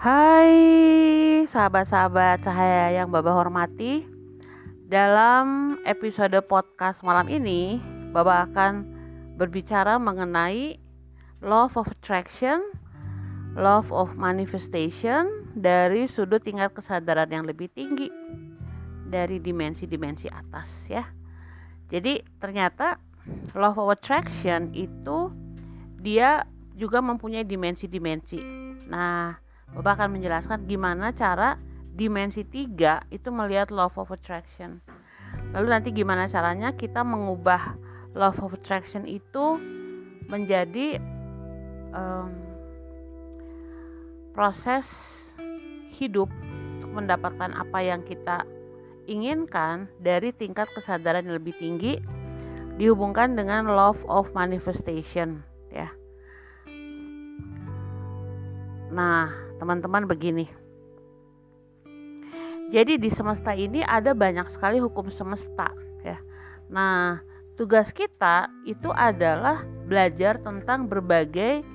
Hai sahabat-sahabat cahaya yang Baba hormati. Dalam episode podcast malam ini Baba akan berbicara mengenai Love of Attraction Love of Manifestation Dari sudut tingkat kesadaran yang lebih tinggi Dari dimensi-dimensi atas ya. Jadi ternyata Love of Attraction itu Dia juga mempunyai dimensi-dimensi. Nah, Bapak akan menjelaskan gimana cara dimensi tiga itu melihat love of attraction. Lalu nanti gimana caranya kita mengubah love of attraction itu menjadi um, proses hidup untuk mendapatkan apa yang kita inginkan dari tingkat kesadaran yang lebih tinggi dihubungkan dengan love of manifestation ya. Nah, teman-teman begini. Jadi di semesta ini ada banyak sekali hukum semesta ya. Nah, tugas kita itu adalah belajar tentang berbagai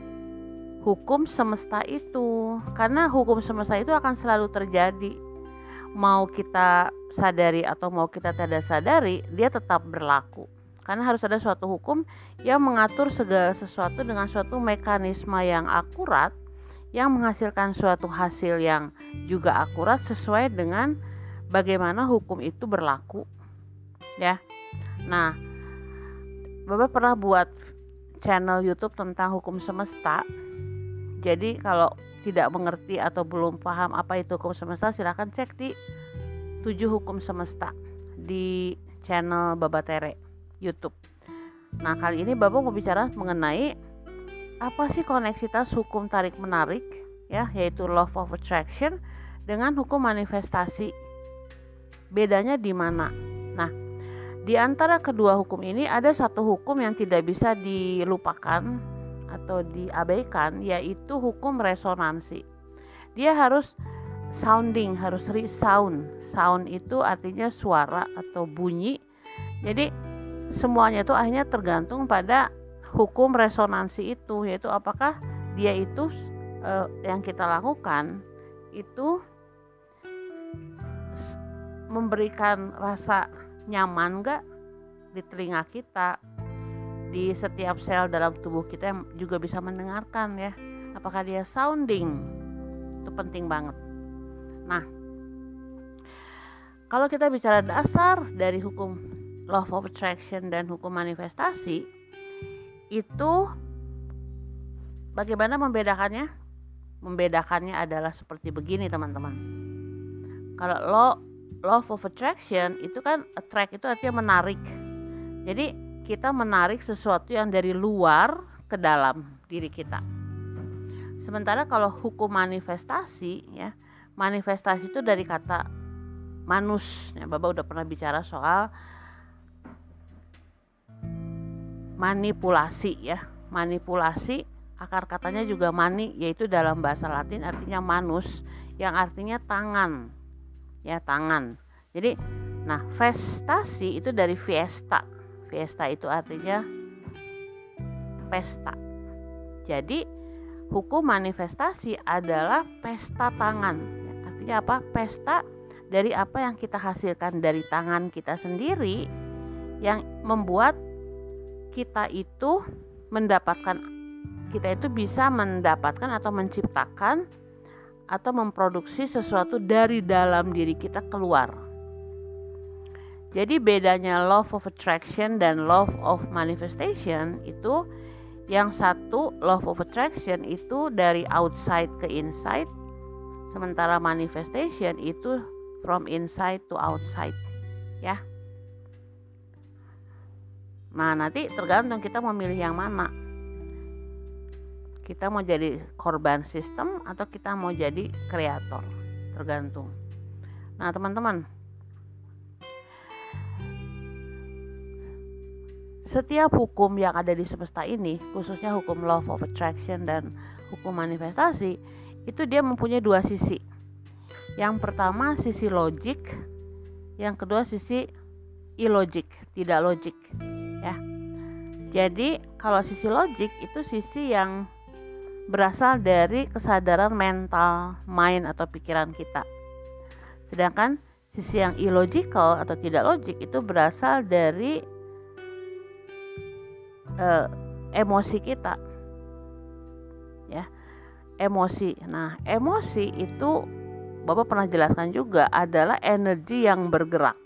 hukum semesta itu. Karena hukum semesta itu akan selalu terjadi. Mau kita sadari atau mau kita tidak sadari, dia tetap berlaku. Karena harus ada suatu hukum yang mengatur segala sesuatu dengan suatu mekanisme yang akurat yang menghasilkan suatu hasil yang juga akurat sesuai dengan bagaimana hukum itu berlaku. Ya. Nah Bapak pernah buat channel YouTube tentang hukum semesta. Jadi kalau tidak mengerti atau belum paham apa itu hukum semesta silahkan cek di tujuh hukum semesta di channel Baba Tere YouTube. Nah kali ini Bapak mau bicara mengenai apa sih koneksitas hukum tarik menarik ya yaitu law of attraction dengan hukum manifestasi. Bedanya di mana? Nah di antara kedua hukum ini ada satu hukum yang tidak bisa dilupakan atau diabaikan yaitu hukum resonansi. Dia harus sounding harus resound. Sound itu artinya suara atau bunyi. Jadi semuanya itu akhirnya tergantung pada hukum resonansi itu yaitu apakah dia itu uh, yang kita lakukan itu memberikan rasa nyaman gak di telinga kita di setiap sel dalam tubuh kita yang juga bisa mendengarkan ya. Apakah dia sounding? Itu penting banget. Nah kalau kita bicara dasar dari hukum law of attraction dan hukum manifestasi itu bagaimana membedakannya? Membedakannya adalah seperti begini teman-teman. Kalau law love of attraction itu kan attract itu artinya menarik. Jadi kita menarik sesuatu yang dari luar ke dalam diri kita. Sementara kalau hukum manifestasi ya, manifestasi itu dari kata manus. Ya, Bapak udah pernah bicara soal manipulasi ya. Manipulasi akar katanya juga mani yaitu dalam bahasa Latin artinya manus yang artinya tangan. Ya tangan. Jadi nah festasi itu dari fiesta. Fiesta itu artinya pesta. Jadi hukum manifestasi adalah pesta tangan. Artinya apa? Pesta dari apa yang kita hasilkan dari tangan kita sendiri yang membuat kita itu mendapatkan kita itu bisa mendapatkan atau menciptakan atau memproduksi sesuatu dari dalam diri kita keluar. Jadi bedanya love of attraction dan love of manifestation itu yang satu love of attraction itu dari outside ke inside sementara manifestation itu from inside to outside ya. Nah, nanti tergantung kita mau milih yang mana. Kita mau jadi korban sistem atau kita mau jadi kreator. Tergantung. Nah, teman-teman. Setiap hukum yang ada di semesta ini, khususnya hukum law of attraction dan hukum manifestasi, itu dia mempunyai dua sisi. Yang pertama sisi logik, yang kedua sisi illogic, tidak logik ya jadi kalau sisi logik itu sisi yang berasal dari kesadaran mental, mind atau pikiran kita. Sedangkan sisi yang illogical atau tidak logik itu berasal dari uh, emosi kita. Ya. Emosi. Nah, emosi itu Bapak pernah jelaskan juga adalah energi yang bergerak.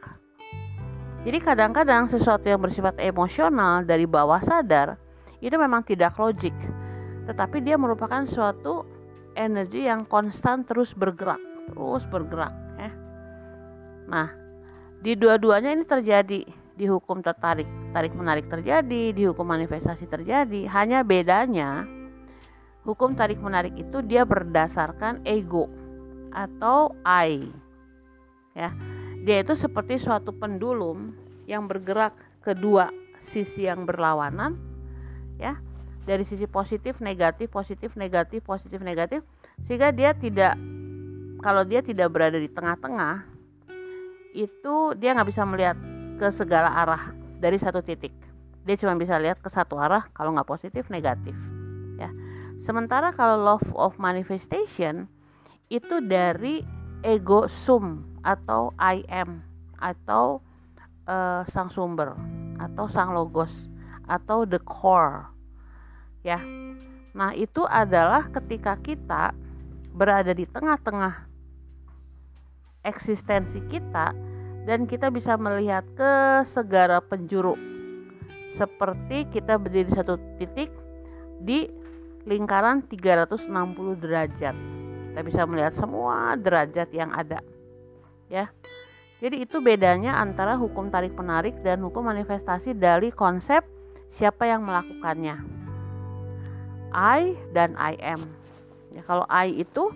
Jadi kadang-kadang sesuatu yang bersifat emosional dari bawah sadar itu memang tidak logik, tetapi dia merupakan suatu energi yang konstan terus bergerak, terus bergerak. Ya. Nah, di dua-duanya ini terjadi di hukum tertarik, tarik menarik terjadi, di hukum manifestasi terjadi. Hanya bedanya hukum tarik menarik itu dia berdasarkan ego atau I. Ya. Dia itu seperti suatu pendulum yang bergerak kedua sisi yang berlawanan ya. Dari sisi positif, negatif, positif, negatif, positif, negatif sehingga dia tidak kalau dia tidak berada di tengah-tengah itu dia nggak bisa melihat ke segala arah dari satu titik dia cuma bisa lihat ke satu arah kalau nggak positif negatif ya sementara kalau love of manifestation itu dari ego sum atau I am atau uh, sang sumber atau sang logos atau the core ya. Nah itu adalah ketika kita berada di tengah-tengah eksistensi kita dan kita bisa melihat ke segala penjuru. Seperti kita berdiri di satu titik di lingkaran 360 derajat kita bisa melihat semua derajat yang ada ya. Jadi itu bedanya antara hukum tarik menarik dan hukum manifestasi dari konsep siapa yang melakukannya. I dan I am. Ya kalau I itu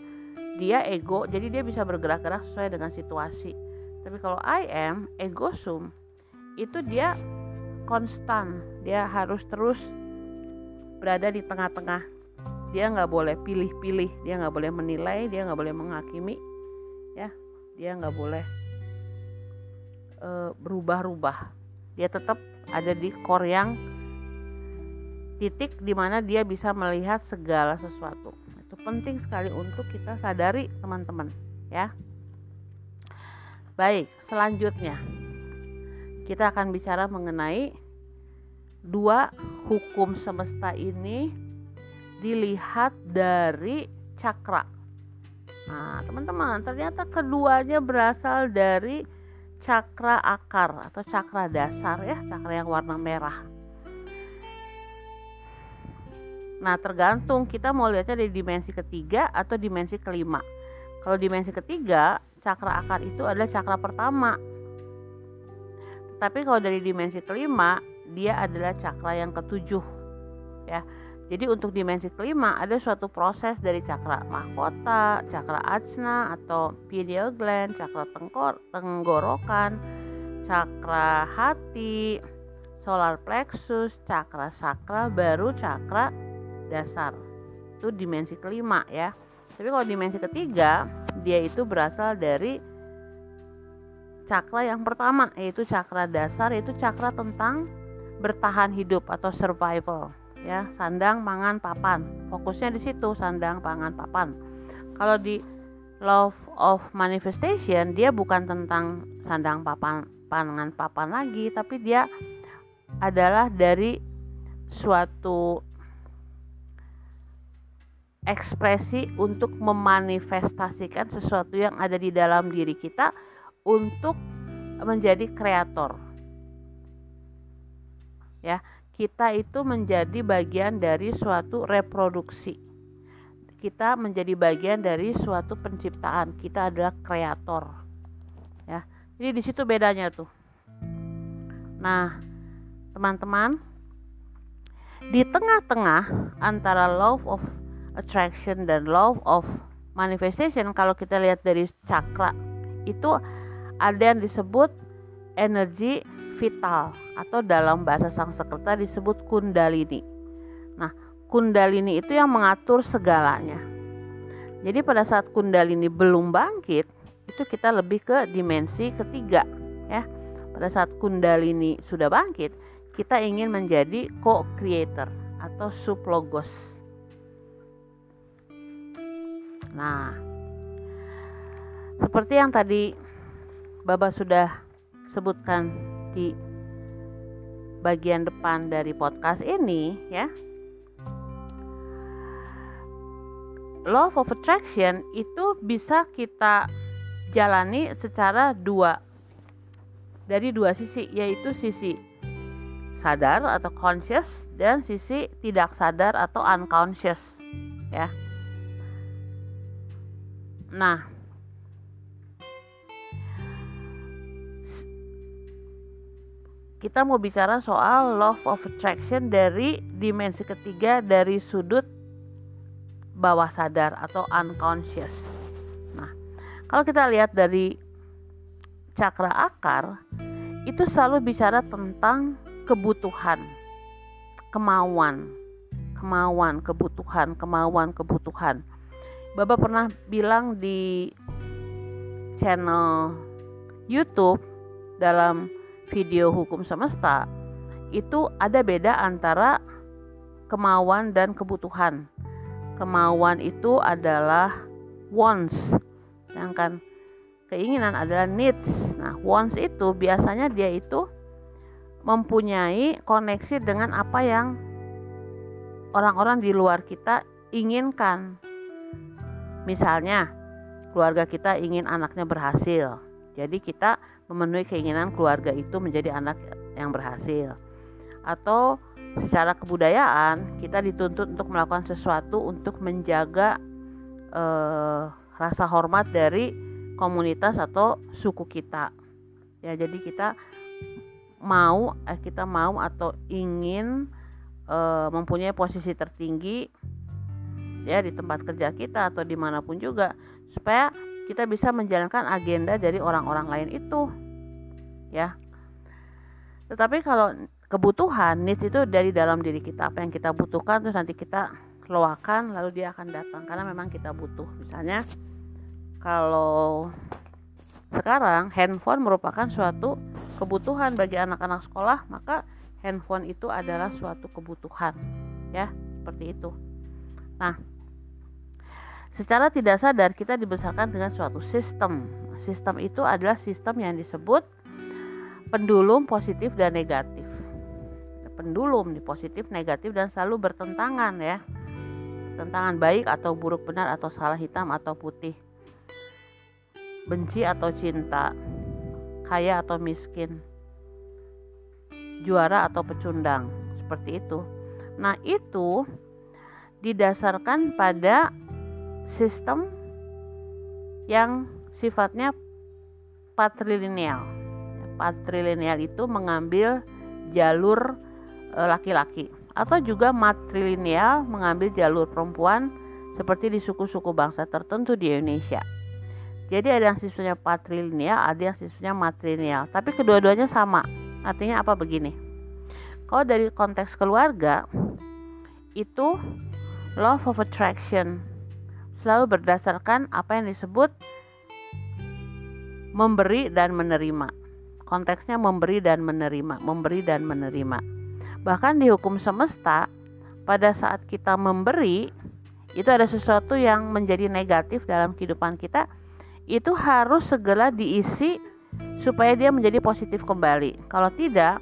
dia ego jadi dia bisa bergerak-gerak sesuai dengan situasi. Tapi kalau I am ego sum itu dia konstan. Dia harus terus berada di tengah-tengah dia nggak boleh pilih-pilih dia nggak boleh menilai dia nggak boleh menghakimi ya. Dia nggak boleh e, berubah-ubah. Dia tetap ada di core yang titik di mana dia bisa melihat segala sesuatu. Itu penting sekali untuk kita sadari teman-teman ya. Baik selanjutnya. Kita akan bicara mengenai dua hukum semesta ini dilihat dari cakra. Nah, teman-teman, ternyata keduanya berasal dari cakra akar atau cakra dasar ya, cakra yang warna merah. Nah, tergantung kita mau lihatnya dari dimensi ketiga atau dimensi kelima. Kalau dimensi ketiga, cakra akar itu adalah cakra pertama. Tapi kalau dari dimensi kelima, dia adalah cakra yang ketujuh. Ya. Jadi untuk dimensi kelima ada suatu proses dari cakra mahkota, cakra ajna atau pineal gland, cakra tengkor, tenggorokan, cakra hati, solar plexus, cakra sakra, baru cakra dasar. Itu dimensi kelima ya. Tapi kalau dimensi ketiga, dia itu berasal dari cakra yang pertama yaitu cakra dasar yaitu cakra tentang bertahan hidup atau survival ya sandang pangan papan. Fokusnya di situ sandang pangan papan. Kalau di love of manifestation dia bukan tentang sandang papan pangan papan lagi tapi dia adalah dari suatu ekspresi untuk memanifestasikan sesuatu yang ada di dalam diri kita untuk menjadi kreator. Ya kita itu menjadi bagian dari suatu reproduksi. Kita menjadi bagian dari suatu penciptaan. Kita adalah kreator. Ya. Jadi di situ bedanya tuh. Nah, teman-teman, di tengah-tengah antara love of attraction dan love of manifestation kalau kita lihat dari cakra itu ada yang disebut energi vital atau dalam bahasa Sanskerta disebut kundalini. Nah, kundalini itu yang mengatur segalanya. Jadi pada saat kundalini belum bangkit, itu kita lebih ke dimensi ketiga ya. Pada saat kundalini sudah bangkit, kita ingin menjadi co-creator atau sublogos. Nah, seperti yang tadi Baba sudah sebutkan di bagian depan dari podcast ini ya. Law of attraction itu bisa kita jalani secara dua dari dua sisi yaitu sisi sadar atau conscious dan sisi tidak sadar atau unconscious ya. Nah, kita mau bicara soal law of attraction dari dimensi ketiga dari sudut bawah sadar atau unconscious. Nah, kalau kita lihat dari cakra akar itu selalu bicara tentang kebutuhan, kemauan, kemauan, kebutuhan, kemauan, kebutuhan. Bapak pernah bilang di channel YouTube dalam video hukum semesta itu ada beda antara kemauan dan kebutuhan. Kemauan itu adalah wants, sedangkan keinginan adalah needs. Nah, wants itu biasanya dia itu mempunyai koneksi dengan apa yang orang-orang di luar kita inginkan. Misalnya, keluarga kita ingin anaknya berhasil. Jadi kita memenuhi keinginan keluarga itu menjadi anak yang berhasil. Atau secara kebudayaan, kita dituntut untuk melakukan sesuatu untuk menjaga eh, rasa hormat dari komunitas atau suku kita. Ya, jadi kita mau eh, kita mau atau ingin eh, mempunyai posisi tertinggi ya di tempat kerja kita atau di mana pun juga supaya kita bisa menjalankan agenda dari orang-orang lain itu ya tetapi kalau kebutuhan needs itu dari dalam diri kita apa yang kita butuhkan terus nanti kita keluarkan lalu dia akan datang karena memang kita butuh misalnya kalau sekarang handphone merupakan suatu kebutuhan bagi anak-anak sekolah, maka handphone itu adalah suatu kebutuhan. Ya, seperti itu. Nah, secara tidak sadar kita dibesarkan dengan suatu sistem. Sistem itu adalah sistem yang disebut pendulum positif dan negatif. Pendulum di positif, negatif dan selalu bertentangan ya. Tentangan baik atau buruk benar atau salah hitam atau putih benci atau cinta, kaya atau miskin, juara atau pecundang, seperti itu. Nah, itu didasarkan pada sistem yang sifatnya patrilineal. Patrilineal itu mengambil jalur e, laki-laki atau juga matrilineal mengambil jalur perempuan seperti di suku-suku bangsa tertentu di Indonesia. Jadi ada yang siswanya patrilineal, ada yang siswanya matrilineal. Tapi kedua-duanya sama. Artinya apa begini? Kalau dari konteks keluarga itu love of attraction selalu berdasarkan apa yang disebut memberi dan menerima. Konteksnya memberi dan menerima, memberi dan menerima. Bahkan di hukum semesta pada saat kita memberi itu ada sesuatu yang menjadi negatif dalam kehidupan kita itu harus segera diisi supaya dia menjadi positif kembali. Kalau tidak,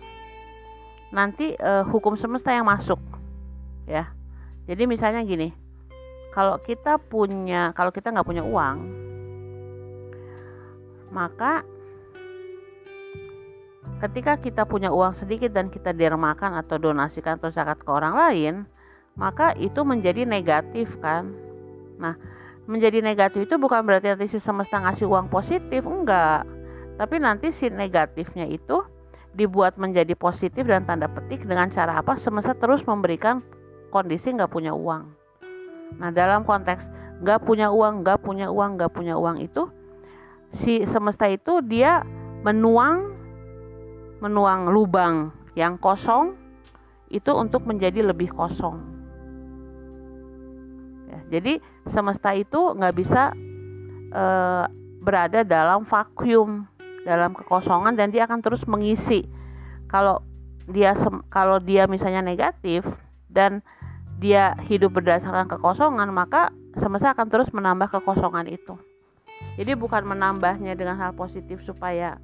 nanti uh, hukum semesta yang masuk, ya. Jadi misalnya gini, kalau kita punya, kalau kita nggak punya uang, maka ketika kita punya uang sedikit dan kita dermakan atau donasikan atau zakat ke orang lain, maka itu menjadi negatif kan. Nah, menjadi negatif itu bukan berarti nanti si semesta ngasih uang positif enggak. Tapi nanti si negatifnya itu dibuat menjadi positif dan tanda petik dengan cara apa? Semesta terus memberikan kondisi nggak punya uang. Nah dalam konteks nggak punya uang nggak punya uang nggak punya uang itu si semesta itu dia menuang menuang lubang yang kosong itu untuk menjadi lebih kosong jadi semesta itu nggak bisa e, berada dalam vakum, dalam kekosongan dan dia akan terus mengisi. Kalau dia kalau dia misalnya negatif dan dia hidup berdasarkan kekosongan, maka semesta akan terus menambah kekosongan itu jadi bukan menambahnya dengan hal positif supaya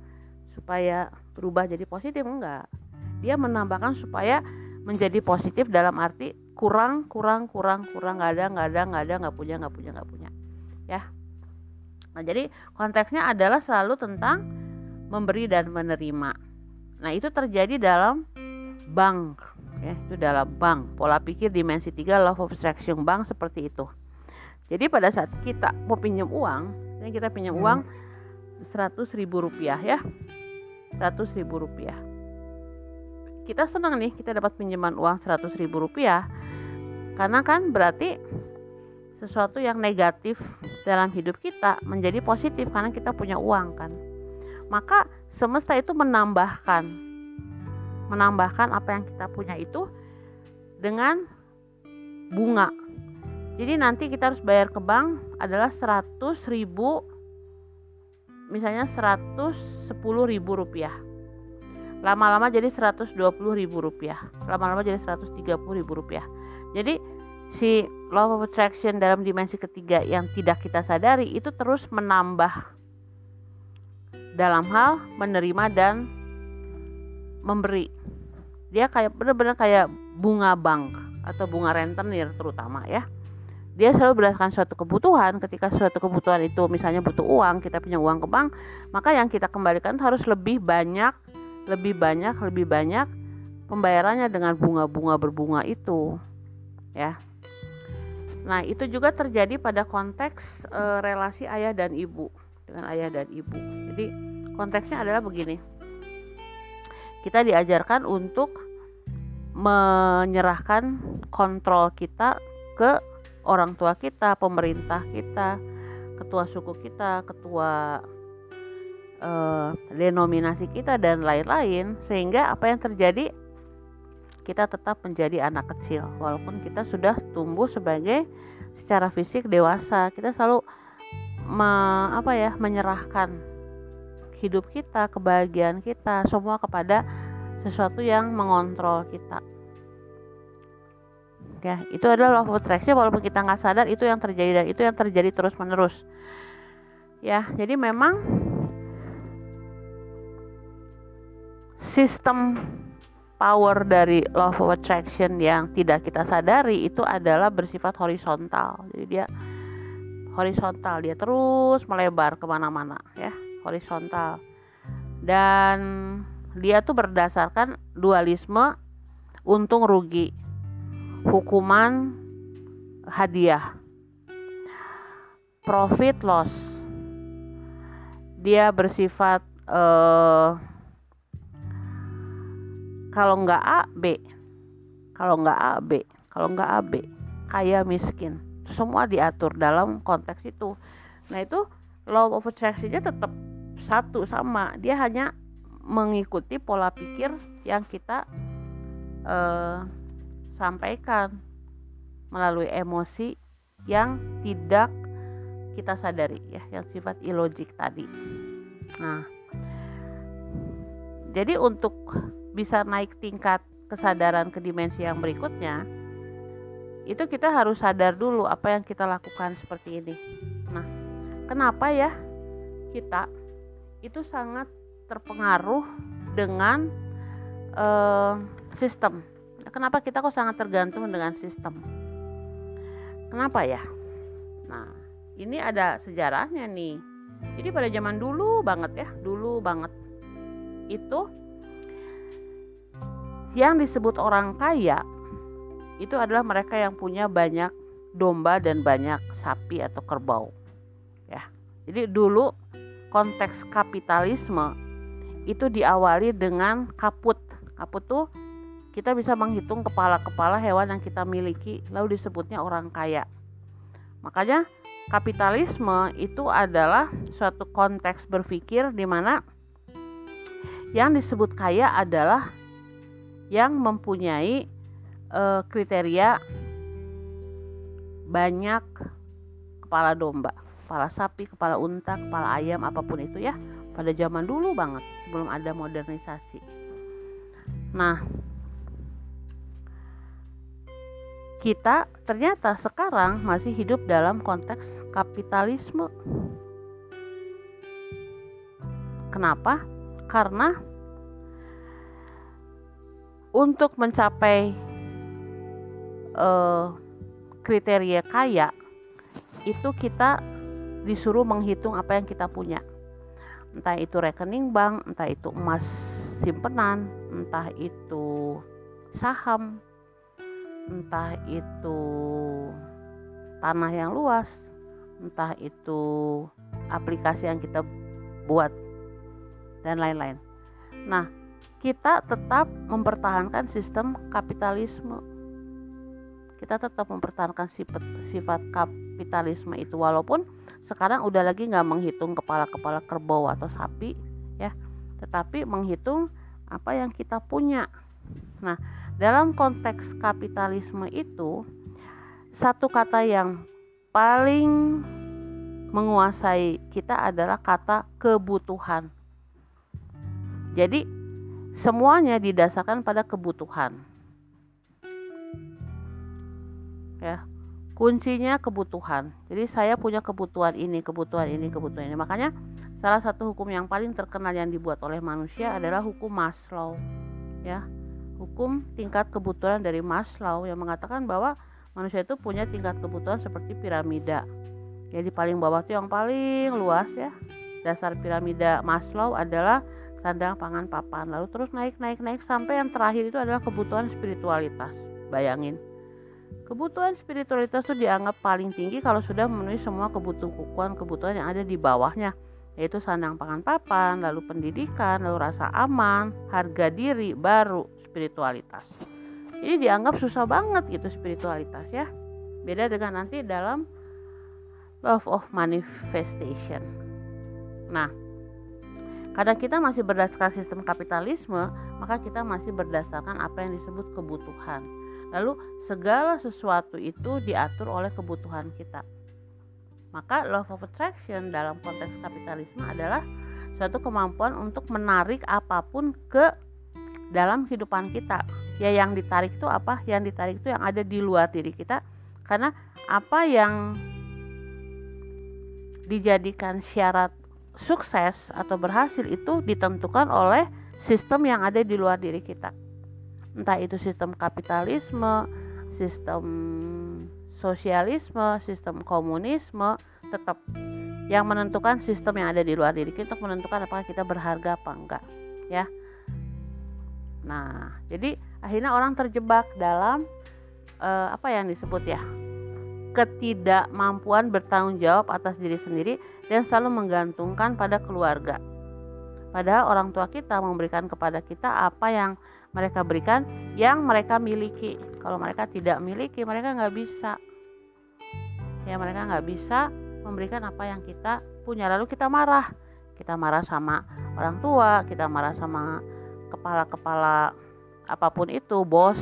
supaya berubah jadi positif enggak. Dia menambahkan supaya menjadi positif dalam arti kurang kurang kurang kurang nggak ada nggak ada nggak ada nggak punya nggak punya nggak punya. Ya. Nah jadi konteksnya adalah selalu tentang memberi dan menerima. Nah itu terjadi dalam bank ya. Itu dalam bank. Pola pikir dimensi 3 love of attraction bank seperti itu. Jadi pada saat kita mau pinjam uang, ini kita pinjam hmm. uang seratus ribu rupiah ya, seratus ribu rupiah. Kita senang nih kita dapat pinjaman uang seratus ribu rupiah, karena kan berarti sesuatu yang negatif dalam hidup kita menjadi positif karena kita punya uang kan. Maka semesta itu menambahkan, menambahkan apa yang kita punya itu dengan bunga jadi nanti kita harus bayar ke bank adalah 100 ribu misalnya 110 ribu rupiah. Lama-lama jadi 120 ribu rupiah. Lama-lama jadi 130 ribu rupiah. Jadi si law of attraction dalam dimensi ketiga yang tidak kita sadari itu terus menambah dalam hal menerima dan memberi. Dia kayak benar-benar kayak bunga bank atau bunga rentenir terutama ya dia selalu berdasarkan suatu kebutuhan. Ketika suatu kebutuhan itu misalnya butuh uang kita punya uang ke bank maka yang kita kembalikan harus lebih banyak lebih banyak lebih banyak pembayarannya dengan bunga-bunga berbunga itu ya. Nah itu juga terjadi pada konteks e, relasi ayah dan ibu dengan ayah dan ibu. Jadi konteksnya adalah begini. Kita diajarkan untuk menyerahkan kontrol kita ke orang tua kita, pemerintah kita, ketua suku kita, ketua uh, denominasi kita dan lain-lain. Sehingga apa yang terjadi? Kita tetap menjadi anak kecil walaupun kita sudah tumbuh sebagai secara fisik dewasa. Kita selalu me, apa ya menyerahkan hidup kita kebahagiaan kita semua kepada sesuatu yang mengontrol kita ya itu adalah law of attraction walaupun kita nggak sadar itu yang terjadi dan itu yang terjadi terus menerus ya jadi memang sistem power dari law of attraction yang tidak kita sadari itu adalah bersifat horizontal. Jadi dia horizontal dia terus melebar ke mana-mana ya horizontal. Dan dia tuh berdasarkan dualisme untung rugi hukuman hadiah. Profit loss. Dia bersifat uh, kalau nggak A B. Kalau nggak A B. Kalau nggak A B. Kaya miskin. Semua diatur dalam konteks itu. Nah itu law of attraction-nya tetap satu sama. Dia hanya mengikuti pola pikir yang kita uh, sampaikan melalui emosi yang tidak kita sadari ya yang sifat ilogik tadi. Nah jadi untuk bisa naik tingkat kesadaran ke dimensi yang berikutnya itu kita harus sadar dulu apa yang kita lakukan seperti ini. Nah kenapa ya kita itu sangat terpengaruh dengan uh, sistem kenapa kita kok sangat tergantung dengan sistem? Kenapa ya? Nah ini ada sejarahnya nih. Jadi pada zaman dulu banget ya dulu banget. Itu yang disebut orang kaya itu adalah mereka yang punya banyak domba dan banyak sapi atau kerbau ya. Jadi dulu konteks kapitalisme itu diawali dengan kaput. Kaput tuh kita bisa menghitung kepala-kepala hewan yang kita miliki, lalu disebutnya orang kaya. Makanya, kapitalisme itu adalah suatu konteks berpikir di mana yang disebut kaya adalah yang mempunyai e, kriteria banyak kepala domba, kepala sapi, kepala unta, kepala ayam, apa pun itu ya, pada zaman dulu banget sebelum ada modernisasi. Nah, kita ternyata sekarang masih hidup dalam konteks kapitalisme. Kenapa? Karena untuk mencapai uh, kriteria kaya itu kita disuruh menghitung apa yang kita punya entah itu rekening bank entah itu emas simpenan entah itu saham entah itu tanah yang luas entah itu aplikasi yang kita buat dan lain-lain nah kita tetap mempertahankan sistem kapitalisme. Kita tetap mempertahankan sifat, sifat kapitalisme itu walaupun sekarang udah lagi nggak menghitung kepala-kepala kerbau atau sapi ya, tetapi menghitung apa yang kita punya. Nah, dalam konteks kapitalisme itu satu kata yang paling menguasai kita adalah kata kebutuhan. Jadi semuanya didasarkan pada kebutuhan. Ya, kuncinya kebutuhan. Jadi saya punya kebutuhan ini, kebutuhan ini, kebutuhan ini. Makanya salah satu hukum yang paling terkenal yang dibuat oleh manusia adalah hukum Maslow. Ya, hukum tingkat kebutuhan dari Maslow yang mengatakan bahwa manusia itu punya tingkat kebutuhan seperti piramida. Jadi paling bawah itu yang paling luas ya. Dasar piramida Maslow adalah sandang pangan papan lalu terus naik naik naik sampai yang terakhir itu adalah kebutuhan spiritualitas bayangin kebutuhan spiritualitas itu dianggap paling tinggi kalau sudah memenuhi semua kebutuhan kebutuhan yang ada di bawahnya yaitu sandang pangan papan lalu pendidikan lalu rasa aman harga diri baru spiritualitas ini dianggap susah banget gitu spiritualitas ya beda dengan nanti dalam love of manifestation nah karena kita masih berdasarkan sistem kapitalisme, maka kita masih berdasarkan apa yang disebut kebutuhan. Lalu segala sesuatu itu diatur oleh kebutuhan kita. Maka love of attraction dalam konteks kapitalisme adalah suatu kemampuan untuk menarik apa pun ke dalam kehidupan kita. Ya yang ditarik itu apa? Yang ditarik itu yang ada di luar diri kita. Karena apa yang dijadikan syarat sukses atau berhasil itu ditentukan oleh sistem yang ada di luar diri kita. Entah itu sistem kapitalisme, sistem sosialisme, sistem komunisme, tetap yang menentukan sistem yang ada di luar diri kita untuk menentukan apakah kita berharga apa enggak, ya. Nah, jadi akhirnya orang terjebak dalam uh, apa yang disebut ya ketidakmampuan bertanggung jawab atas diri sendiri dan selalu menggantungkan pada keluarga. Padahal orang tua kita memberikan kepada kita apa yang mereka berikan yang mereka miliki. Kalau mereka tidak miliki, mereka nggak bisa. Ya mereka nggak bisa memberikan apa yang kita punya. Lalu kita marah. Kita marah sama orang tua, kita marah sama kepala-kepala apa pun itu, bos,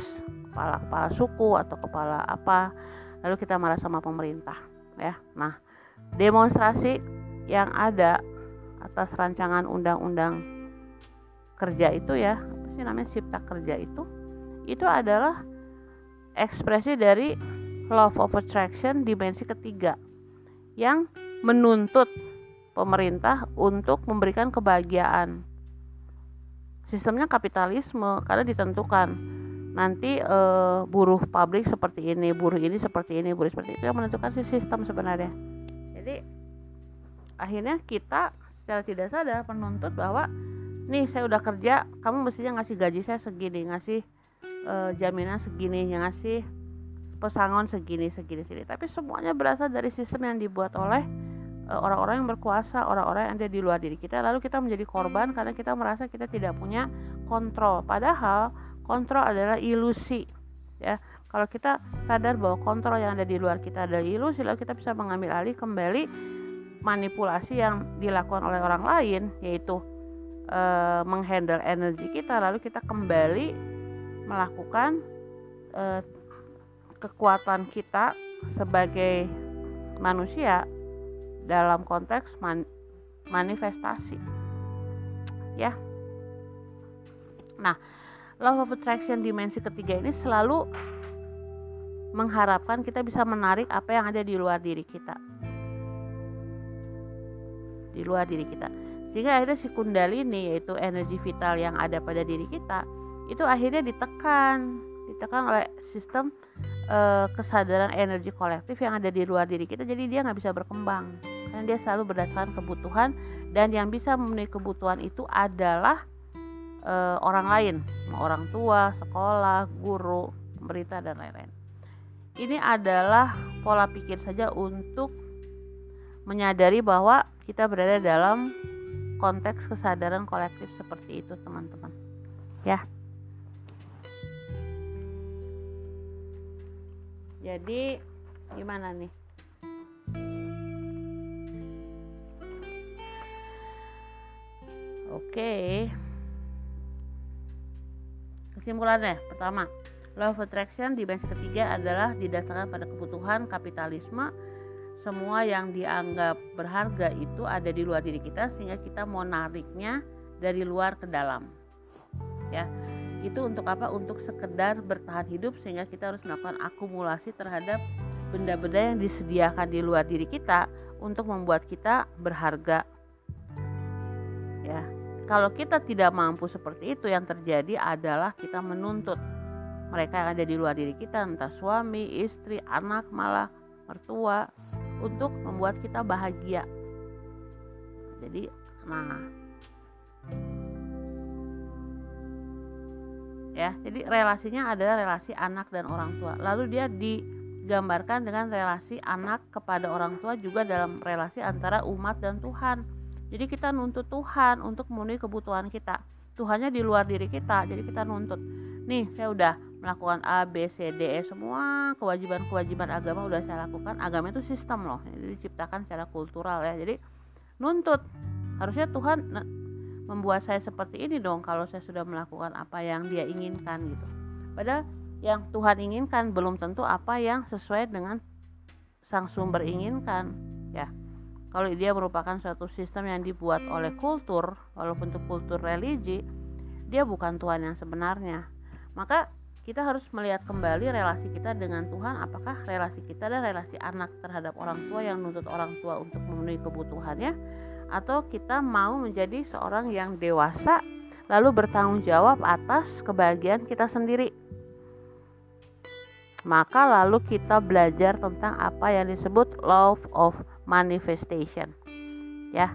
kepala-kepala suku atau kepala apa lalu kita marah sama pemerintah ya. Nah demonstrasi yang ada atas rancangan undang-undang kerja itu ya apa sih namanya cipta kerja itu itu adalah ekspresi dari law of attraction dimensi ketiga yang menuntut pemerintah untuk memberikan kebahagiaan sistemnya kapitalisme karena ditentukan nanti uh, buruh pabrik seperti ini, buruh ini seperti ini, buruh seperti itu yang menentukan si sistem sebenarnya. Jadi akhirnya kita secara tidak sadar menuntut bahwa nih saya udah kerja, kamu mestinya ngasih gaji saya segini, ngasih uh, jaminan segini, yang ngasih pesangon segini, segini, segini. Tapi semuanya berasal dari sistem yang dibuat oleh eh, orang-orang yang berkuasa, orang-orang yang ada di luar diri kita. Lalu kita menjadi korban karena kita merasa kita tidak punya kontrol. Padahal kontrol adalah ilusi ya kalau kita sadar bahwa kontrol yang ada di luar kita adalah ilusi lalu kita bisa mengambil alih kembali manipulasi yang dilakukan oleh orang lain yaitu e, menghandle energi kita lalu kita kembali melakukan e, kekuatan kita sebagai manusia dalam konteks man, manifestasi. Ya. Nah law of attraction dimensi ketiga ini selalu mengharapkan kita bisa menarik apa yang ada di luar diri kita. Di luar diri kita. Sehingga akhirnya si kundalini yaitu energi vital yang ada pada diri kita itu akhirnya ditekan. Ditekan oleh sistem uh, kesadaran energi kolektif yang ada di luar diri kita. Jadi dia nggak bisa berkembang karena dia selalu berdasarkan kebutuhan dan yang bisa memenuhi kebutuhan itu adalah uh, orang lain. Orang tua sekolah guru pemerintah dan lain-lain. Ini adalah pola pikir saja untuk menyadari bahwa kita berada dalam konteks kesadaran kolektif seperti itu teman-teman. Ya. Jadi gimana nih oke kesimpulannya pertama Law of Attraction dimensi ketiga adalah didasarkan pada kebutuhan kapitalisme. Semua yang dianggap berharga itu ada di luar diri kita sehingga kita mau nariknya dari luar ke dalam. Ya. Itu untuk apa? Untuk sekedar bertahan hidup sehingga kita harus melakukan akumulasi terhadap benda-benda yang disediakan di luar diri kita untuk membuat kita berharga. Ya. Kalau kita tidak mampu seperti itu yang terjadi adalah kita menuntut mereka yang ada di luar diri kita entah suami, istri, anak, malah mertua untuk membuat kita bahagia. Jadi, nah ya, jadi relasinya adalah relasi anak dan orang tua. Lalu dia digambarkan dengan relasi anak kepada orang tua juga dalam relasi antara umat dan Tuhan. Jadi kita nuntut Tuhan untuk memenuhi kebutuhan kita. Tuhannya di luar diri kita, jadi kita nuntut. Nih, saya udah melakukan A, B, C, D, E semua kewajiban-kewajiban agama udah saya lakukan. Agama itu sistem loh, jadi diciptakan secara kultural ya. Jadi nuntut harusnya Tuhan membuat saya seperti ini dong kalau saya sudah melakukan apa yang Dia inginkan gitu. Padahal yang Tuhan inginkan belum tentu apa yang sesuai dengan sang sumber inginkan. Kalau dia merupakan suatu sistem yang dibuat oleh kultur, walaupun itu kultur religi, dia bukan Tuhan yang sebenarnya. Maka kita harus melihat kembali relasi kita dengan Tuhan. Apakah relasi kita adalah relasi anak terhadap orang tua yang nuntut orang tua untuk memenuhi kebutuhannya? Atau kita mau menjadi seorang yang dewasa lalu bertanggung jawab atas kebahagiaan kita sendiri? Maka lalu kita belajar tentang apa yang disebut love of manifestation ya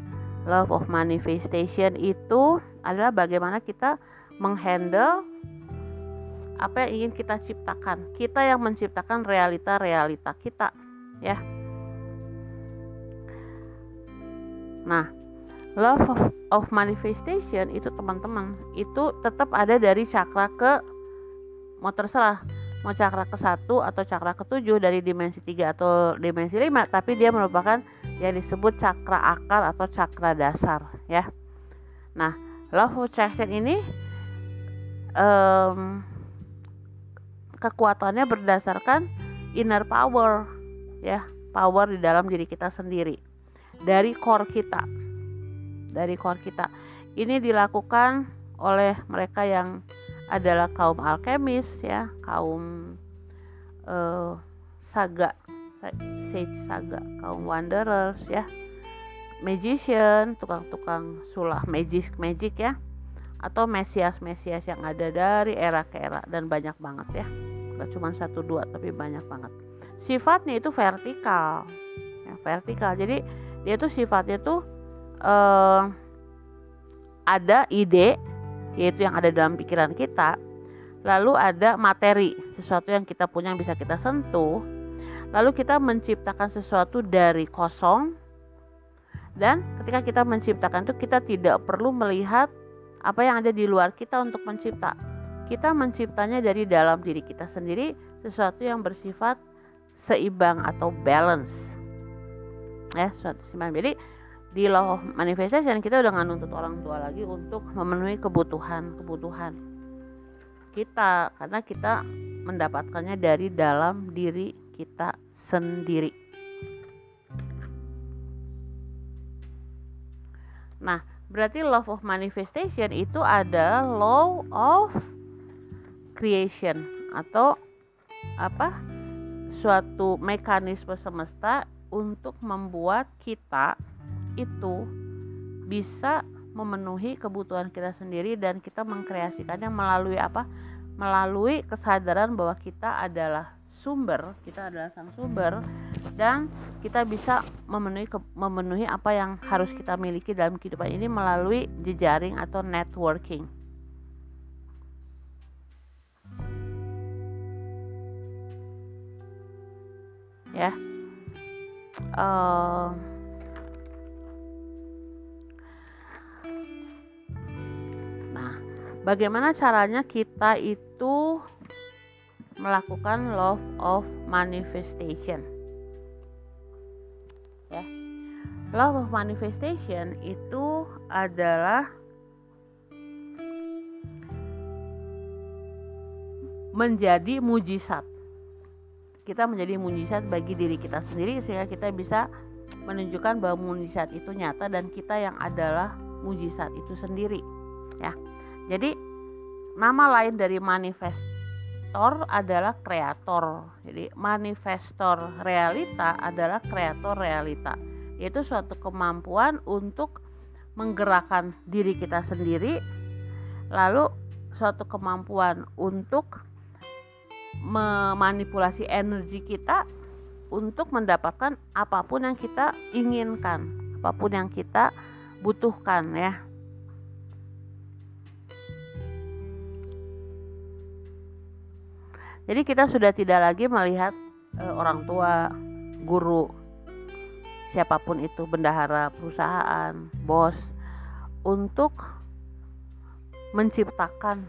love of manifestation itu adalah bagaimana kita menghandle apa yang ingin kita ciptakan. Kita yang menciptakan realita-realita kita, ya. Nah, love of, of manifestation itu teman-teman itu tetap ada dari cakra ke mau terserah mau cakra ke satu atau cakra ke tujuh dari dimensi tiga atau dimensi lima tapi dia merupakan yang disebut cakra akar atau cakra dasar ya. Nah love attraction ini um, kekuatannya berdasarkan inner power ya. Power di dalam diri kita sendiri. Dari core kita. Dari core kita. Ini dilakukan oleh mereka yang adalah kaum alkemis ya. Kaum uh, saga sage saga. Kaum wanderers ya. Magician tukang-tukang sulah magic magic ya. Atau mesias-mesias yang ada dari era ke era dan banyak banget ya. Gak cuma satu dua tapi banyak banget. Sifatnya itu vertikal ya, vertikal. Jadi dia tuh sifatnya tuh uh, ada ide yaitu yang ada dalam pikiran kita lalu ada materi sesuatu yang kita punya yang bisa kita sentuh lalu kita menciptakan sesuatu dari kosong dan ketika kita menciptakan itu kita tidak perlu melihat apa yang ada di luar kita untuk mencipta. Kita menciptanya dari dalam diri kita sendiri sesuatu yang bersifat seimbang atau balance. Ya, suatu seimbang. Jadi di law of manifestation kita udah nggak nuntut orang tua lagi untuk memenuhi kebutuhan-kebutuhan kita karena kita mendapatkannya dari dalam diri kita sendiri. Nah, Berarti love of manifestation itu ada law of creation atau apa? suatu mekanisme semesta untuk membuat kita itu bisa memenuhi kebutuhan kita sendiri dan kita mengkreasikannya melalui apa? Melalui kesadaran bahwa kita adalah sumber, kita adalah sang sumber dan kita bisa memenuhi memenuhi apa yang harus kita miliki dalam kehidupan ini melalui jejaring atau networking. Ya. Uh, Bagaimana caranya kita itu melakukan law of manifestation? Ya. Law of manifestation itu adalah menjadi mujizat. Kita menjadi mujizat bagi diri kita sendiri sehingga kita bisa menunjukkan bahwa mujizat itu nyata dan kita yang adalah mujizat itu sendiri. Ya. Jadi nama lain dari manifestor adalah kreator. Jadi manifestor realita adalah kreator realita, yaitu suatu kemampuan untuk menggerakkan diri kita sendiri lalu suatu kemampuan untuk memanipulasi energi kita untuk mendapatkan apa pun yang kita inginkan, apa pun yang kita butuhkan ya. Jadi kita sudah tidak lagi melihat e, orang tua, guru, siapa pun itu, bendahara perusahaan, bos untuk menciptakan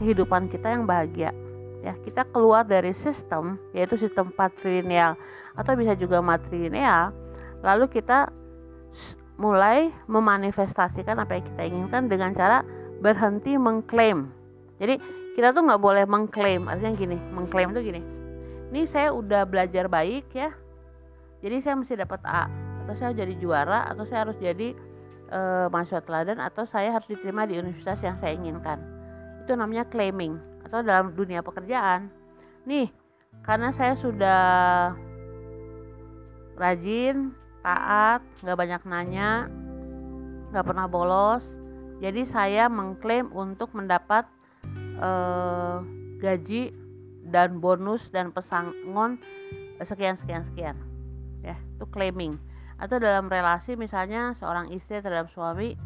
kehidupan kita yang bahagia. Ya, kita keluar dari sistem yaitu sistem patrilineal atau bisa juga matrilineal, lalu kita mulai memanifestasikan apa yang kita inginkan dengan cara berhenti mengklaim. Jadi kita tuh nggak boleh mengklaim. Artinya gini mengklaim tuh gini. Ini saya udah belajar baik ya. Jadi saya mesti dapat A atau saya jadi juara atau saya harus jadi uh, mahasiswa teladan atau saya harus diterima di universitas yang saya inginkan. Itu namanya claiming atau dalam dunia pekerjaan. Nih karena saya sudah rajin taat nggak banyak nanya nggak pernah bolos jadi saya mengklaim untuk mendapat eh, gaji dan bonus dan pesangon sekian sekian sekian. Ya itu claiming. Atau dalam relasi misalnya seorang istri terhadap suami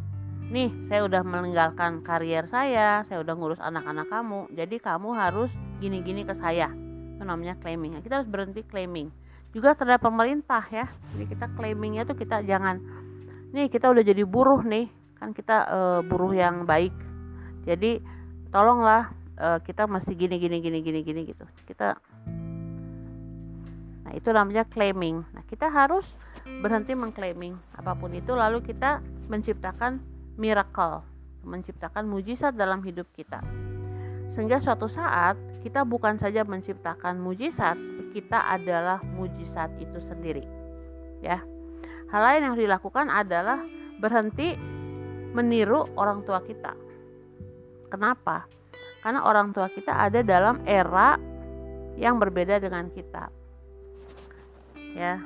nih saya udah meninggalkan karier saya saya udah ngurus anak-anak kamu jadi kamu harus gini-gini ke saya. Itu namanya claiming kita harus berhenti claiming. Juga terhadap pemerintah ya. Jadi kita claimingnya tuh kita jangan nih kita udah jadi buruh nih. Kan kita uh, buruh yang baik. Jadi tolonglah uh, kita mesti gini gini gini gini gini gitu. Kita nah itu namanya claiming. Nah kita harus berhenti mengclaiming. Apa pun itu lalu kita menciptakan miracle menciptakan mujizat dalam hidup kita. Sehingga suatu saat kita bukan saja menciptakan mujizat kita adalah mujizat itu sendiri. Ya. Hal lain yang dilakukan adalah berhenti meniru orang tua kita Kenapa? Karena orang tua kita ada dalam era yang berbeda dengan kita. Ya.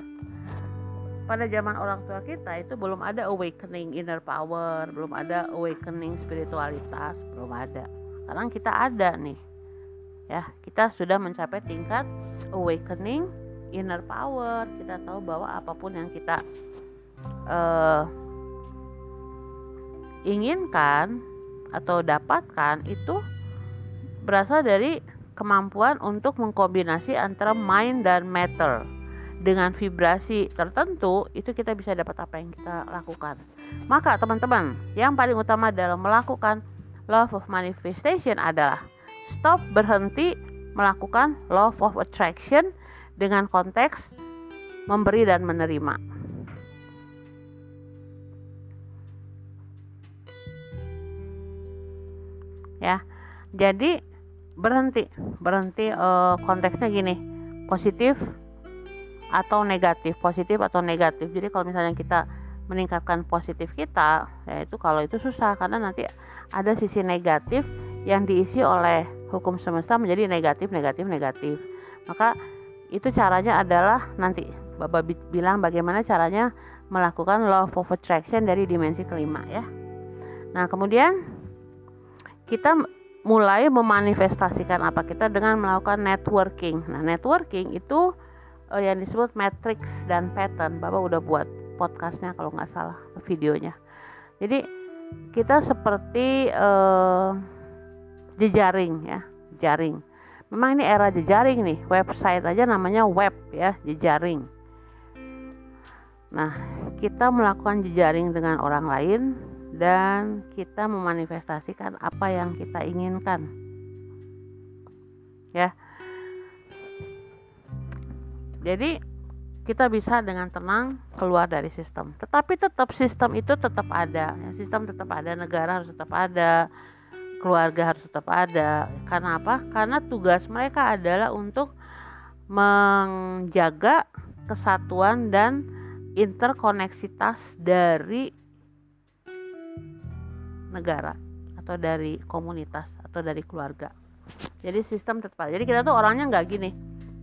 Pada zaman orang tua kita itu belum ada awakening inner power, belum ada awakening spiritualitas, belum ada. Sekarang kita ada nih. Ya, kita sudah mencapai tingkat awakening inner power. Kita tahu bahwa apa pun yang kita uh, inginkan atau dapatkan itu berasal dari kemampuan untuk mengkombinasi antara mind dan matter. Dengan vibrasi tertentu itu kita bisa dapat apa yang kita lakukan. Maka teman-teman yang paling utama dalam melakukan love of manifestation adalah stop berhenti melakukan love of attraction dengan konteks memberi dan menerima ya. Jadi berhenti. Berhenti uh, konteksnya gini. Positif atau negatif? Positif atau negatif? Jadi kalau misalnya kita meningkatkan positif kita ya itu kalau itu susah. Karena nanti ada sisi negatif yang diisi oleh hukum semesta menjadi negatif negatif negatif. Maka itu caranya adalah nanti Bapak bilang bagaimana caranya melakukan law of attraction dari dimensi kelima ya. Nah, kemudian kita mulai memanifestasikan apa kita dengan melakukan networking. Nah, networking itu uh, yang disebut matrix dan pattern. Bapak udah buat podcastnya kalau nggak salah videonya. Jadi kita seperti uh, jejaring ya, jaring. Memang ini era jejaring nih, website aja namanya web ya, jejaring. Nah, kita melakukan jejaring dengan orang lain dan kita memanifestasikan apa yang kita inginkan. Ya. Jadi kita bisa dengan tenang keluar dari sistem. Tetapi tetap sistem itu tetap ada. Ya, sistem tetap ada, negara harus tetap ada, keluarga harus tetap ada. Karena apa? Karena tugas mereka adalah untuk menjaga kesatuan dan interkoneksitas dari negara atau dari komunitas atau dari keluarga. Jadi sistem tetap. Jadi kita tuh orangnya nggak gini.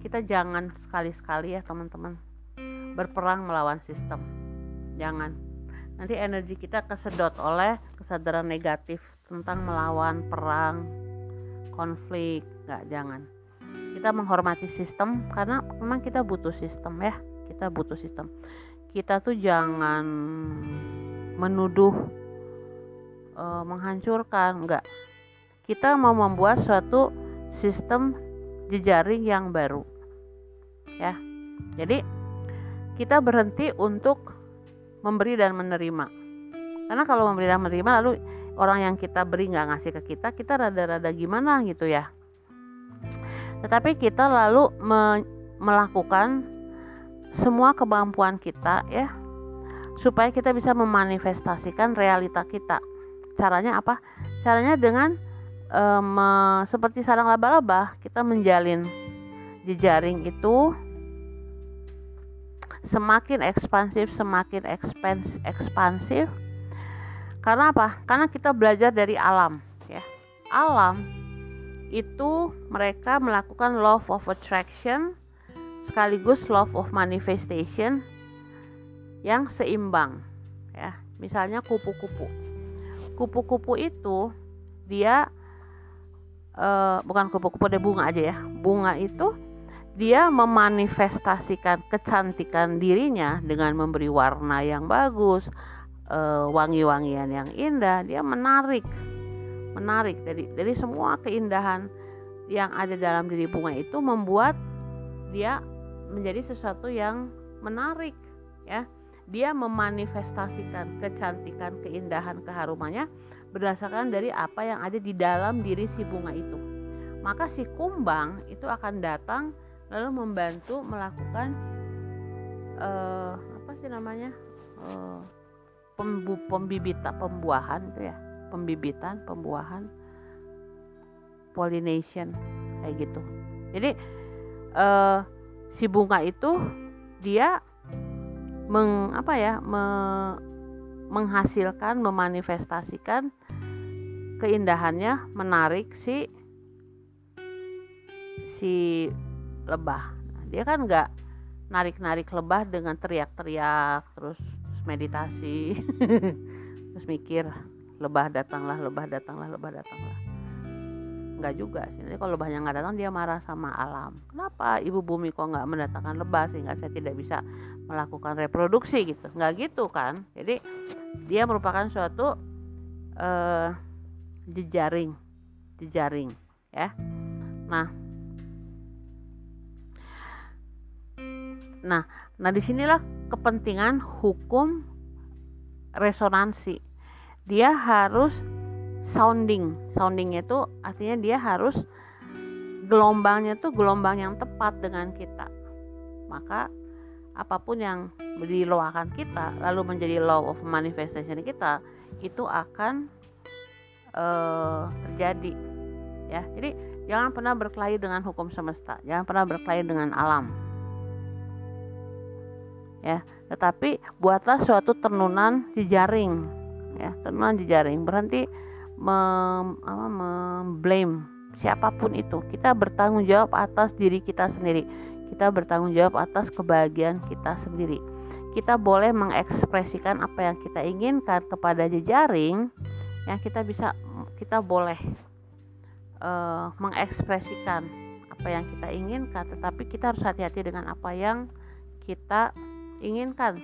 Kita jangan sekali-sekali ya teman-teman berperang melawan sistem. Jangan. Nanti energi kita kesedot oleh kesadaran negatif tentang melawan perang, konflik. Nggak, jangan. Kita menghormati sistem karena memang kita butuh sistem ya. Kita butuh sistem. Kita tuh jangan menuduh uh, menghancurkan. Enggak. Kita mau membuat suatu sistem jejaring yang baru. Ya. Jadi kita berhenti untuk memberi dan menerima. Karena kalau memberi dan menerima lalu orang yang kita beri nggak ngasih ke kita kita rada-rada gimana gitu ya. Tetapi kita lalu me melakukan semua kemampuan kita ya supaya kita bisa memanifestasikan realita kita caranya apa? Caranya dengan e, seperti sarang laba-laba kita menjalin jejaring itu semakin ekspansif semakin ekspans, ekspansif. Karena apa? Karena kita belajar dari alam ya. Alam itu mereka melakukan love of attraction sekaligus love of manifestation yang seimbang ya. Misalnya kupu-kupu kupu-kupu itu dia uh, bukan kupu-kupu deh bunga aja ya. Bunga itu dia memanifestasikan kecantikan dirinya dengan memberi warna yang bagus uh, wangi-wangian yang indah. Dia menarik menarik. Dari dari semua keindahan yang ada dalam diri bunga itu membuat dia menjadi sesuatu yang menarik ya dia memanifestasikan kecantikan, keindahan, keharumannya berdasarkan dari apa yang ada di dalam diri si bunga itu. Maka si kumbang itu akan datang lalu membantu melakukan uh, apa sih namanya uh, pembu pembibitan pembuahan itu ya pembibitan pembuahan pollination kayak gitu jadi uh, si bunga itu dia meng apa ya me, menghasilkan memanifestasikan keindahannya menarik si si lebah. Nah, dia kan nggak narik-narik lebah dengan teriak-teriak terus, meditasi terus mikir lebah datanglah lebah datanglah lebah datanglah. Nggak juga sih. Jadi kalau lebahnya nggak datang dia marah sama alam. Kenapa ibu bumi kok nggak mendatangkan lebah sehingga saya tidak bisa melakukan reproduksi gitu. Nggak gitu kan. Jadi dia merupakan suatu uh, jejaring jejaring ya. Nah nah nah di sinilah kepentingan hukum resonansi. Dia harus sounding. Soundingnya itu artinya dia harus gelombangnya tuh gelombang yang tepat dengan kita. Maka apa pun yang di akan kita lalu menjadi law of manifestation kita itu akan uh, terjadi ya. Jadi jangan pernah berkelahi dengan hukum semesta jangan pernah berkelahi dengan alam. Ya tetapi buatlah suatu tenunan jejaring ya tenunan jejaring. Berhenti mem, memblame siapa pun itu. Kita bertanggung jawab atas diri kita sendiri kita bertanggung jawab atas kebahagiaan kita sendiri. Kita boleh mengekspresikan apa yang kita inginkan kepada jejaring yang kita bisa kita boleh uh, mengekspresikan apa yang kita inginkan tetapi kita harus hati-hati dengan apa yang kita inginkan.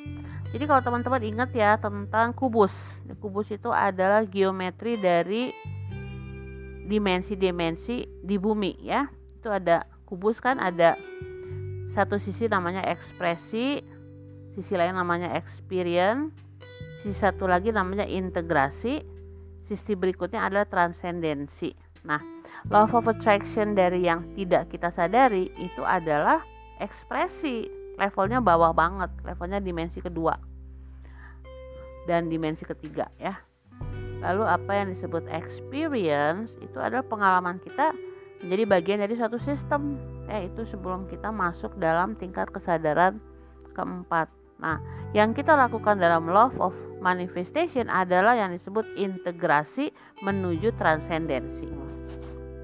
Jadi kalau teman-teman ingat ya tentang kubus kubus itu adalah geometri dari dimensi-dimensi di bumi ya. Itu ada kubus kan ada satu sisi namanya ekspresi sisi lain namanya experience sisi satu lagi namanya integrasi sisi berikutnya adalah transendensi nah law of attraction dari yang tidak kita sadari itu adalah ekspresi. Levelnya bawah banget levelnya dimensi kedua dan dimensi ketiga ya. Lalu apa yang disebut experience? Itu adalah pengalaman kita menjadi bagian dari suatu sistem yaitu sebelum kita masuk dalam tingkat kesadaran keempat Nah, yang kita lakukan dalam love of manifestation adalah yang disebut integrasi menuju transendensi.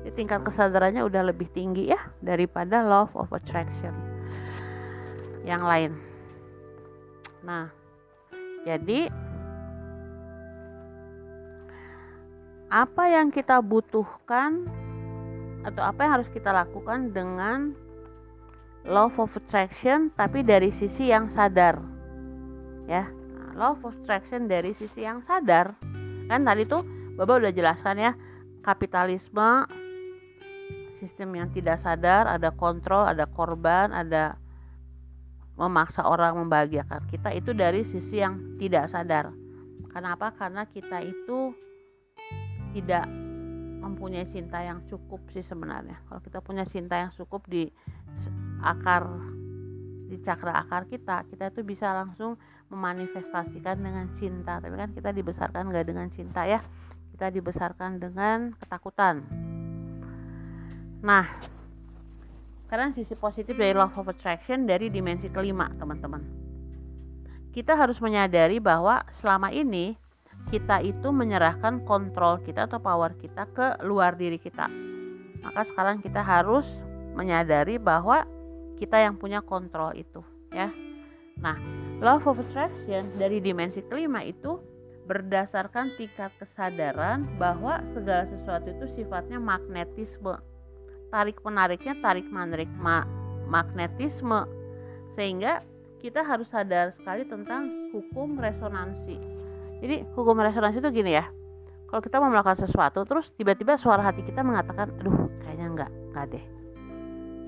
Jadi tingkat kesadarannya udah lebih tinggi ya daripada love of attraction yang lain. Nah, jadi apa yang kita butuhkan atau apa yang harus kita lakukan dengan law of attraction tapi dari sisi yang sadar. Ya law of attraction dari sisi yang sadar. Kan tadi tuh Baba udah jelaskan ya kapitalisme sistem yang tidak sadar ada kontrol ada korban ada memaksa orang membahagiakan kita itu dari sisi yang tidak sadar. Kenapa? Karena kita itu tidak mempunyai cinta yang cukup sih sebenarnya. Kalau kita punya cinta yang cukup di akar di cakra akar kita kita itu bisa langsung memanifestasikan dengan cinta. Tapi kan kita dibesarkan gak dengan cinta ya. Kita dibesarkan dengan ketakutan. Nah sekarang sisi positif dari love of attraction dari dimensi kelima teman-teman. Kita harus menyadari bahwa selama ini kita itu menyerahkan kontrol kita atau power kita ke luar diri kita. Maka sekarang kita harus menyadari bahwa kita yang punya kontrol itu ya. Nah love of attraction dari dimensi kelima itu berdasarkan tingkat kesadaran bahwa segala sesuatu itu sifatnya magnetisme. Tarik menariknya tarik menarik ma magnetisme. Sehingga kita harus sadar sekali tentang hukum resonansi jadi hukum resonansi itu gini ya. Kalau kita mau melakukan sesuatu terus tiba-tiba suara hati kita mengatakan aduh kayaknya enggak enggak deh.